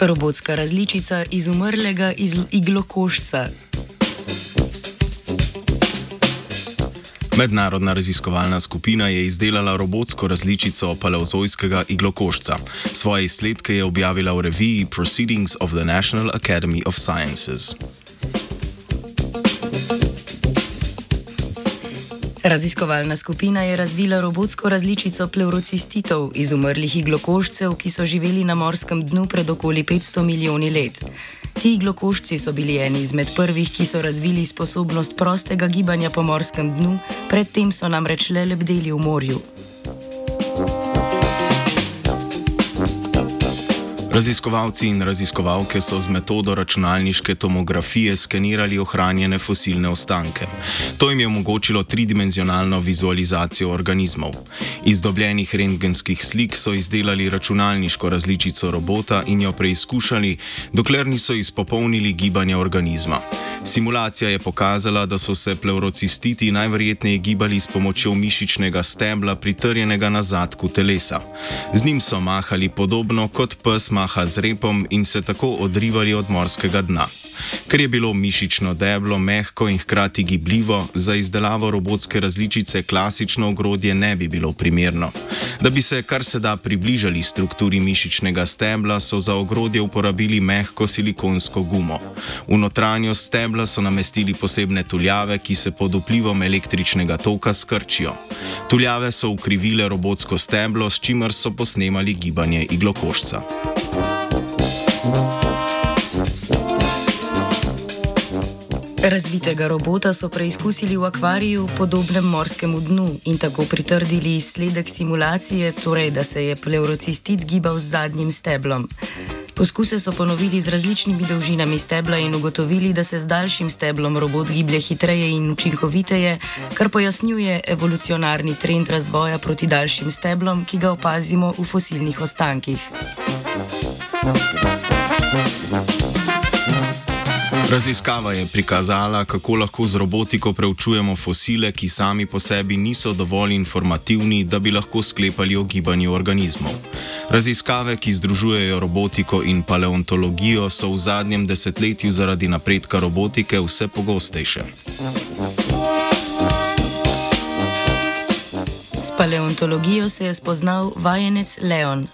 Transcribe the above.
Robotska različica izumrlega iz iglokošca. Mednarodna raziskovalna skupina je izdelala robotsko različico paleozojskega iglokoščca. Svoje izsledke je objavila v reviji Proceedings of the National Academy of Sciences. Raziskovalna skupina je razvila robotsko različico pleurocistitov, izumrlih iglokoščcev, ki so živeli na morskem dnu pred okoli 500 milijoni let. Ti iglokoščci so bili eni izmed prvih, ki so razvili sposobnost prostega gibanja po morskem dnu, predtem so namreč le lebdeli v morju. Raziskovalci in raziskovalke so z metodo računalniške tomografije skenirali ohranjene fosilne ostanke. To jim je omogočilo tridimenzionalno vizualizacijo organizmov. Iz dobljenih rentgenskih slik so izdelali računalniško različico robota in jo preizkušali, dokler niso izpopolnili gibanje organizma. Simulacija je pokazala, da so se pleurocistiti najverjetneje gibali s pomočjo mišičnega stebla pritrjenega na zadku telesa. Z njim so mahali podobno kot pes maha z repom in se tako odrivali od morskega dna. Ker je bilo mišično deblo mehko in hkrati gibljivo, za izdelavo robotske različice klasično ogrodje ne bi bilo primerno. Da bi se kar se da približali strukturi mišičnega stebla, so za ogrodje uporabili mehko silikonsko gumo. V notranjost stebla so namestili posebne tuljave, ki se pod vplivom električnega toka skrčijo. Tuljave so ukrivile robotsko steblo, s čimer so posnemali gibanje iglokošca. Razvitega robota so preizkusili v akvariju, podobnem morskemu dnu, in tako pritrdili izsledek simulacije, torej da se je pleurocistit gibal z zadnjim steblom. Poskuse so ponovili z različnimi dolžinami stebla in ugotovili, da se z daljšim steblom robot giblje hitreje in učinkoviteje, kar pojasnjuje evolucionarni trend razvoja proti daljšim steblom, ki ga opazimo v fosilnih ostankih. Raziskava je prikazala, kako lahko z robotiko preučujemo fosile, ki sami po sebi niso dovolj informativni, da bi lahko sklepali o gibanju organizmov. Raziskave, ki združujejo robotiko in paleontologijo, so v zadnjem desetletju zaradi napredka robotike vse pogostejše. S paleontologijo se je spoznal vajenec Leon.